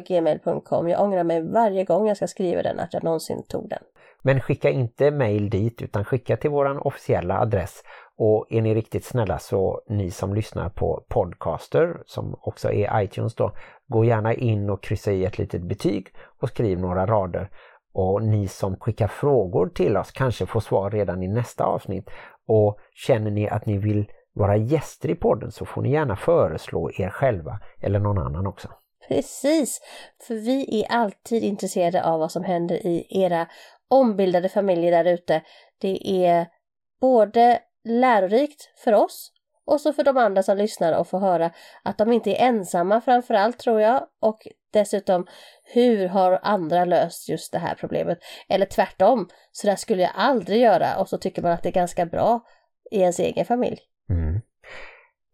gmail.com. Jag ångrar mig varje gång jag ska skriva den att jag någonsin tog den. Men skicka inte mail dit utan skicka till våran officiella adress. Och är ni riktigt snälla så ni som lyssnar på Podcaster som också är iTunes då, gå gärna in och kryssa i ett litet betyg och skriv några rader. Och ni som skickar frågor till oss kanske får svar redan i nästa avsnitt. Och känner ni att ni vill vara gäster i podden så får ni gärna föreslå er själva eller någon annan också. Precis, för vi är alltid intresserade av vad som händer i era ombildade familjer där ute. Det är både lärorikt för oss och så för de andra som lyssnar och får höra att de inte är ensamma framförallt tror jag och dessutom hur har andra löst just det här problemet? Eller tvärtom, så där skulle jag aldrig göra och så tycker man att det är ganska bra i ens egen familj. Mm.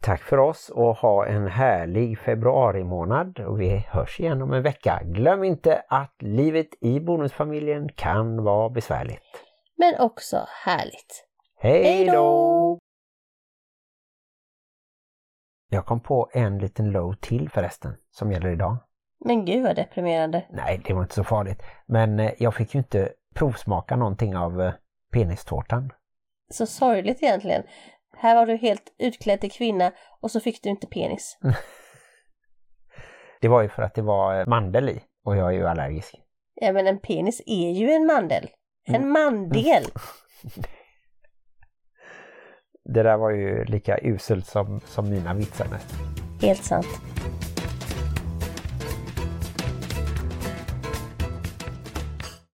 Tack för oss och ha en härlig februari månad och vi hörs igen om en vecka. Glöm inte att livet i bonusfamiljen kan vara besvärligt. Men också härligt. Hej Hej då! Jag kom på en liten low till förresten som gäller idag. Men gud vad deprimerande. Nej, det var inte så farligt. Men eh, jag fick ju inte provsmaka någonting av eh, penistårtan. Så sorgligt egentligen. Här var du helt utklädd till kvinna och så fick du inte penis. Det var ju för att det var eh, mandel i och jag är ju allergisk. Ja men en penis är ju en mandel. En mandel. Det där var ju lika uselt som, som mina vitsar nästan. Helt sant.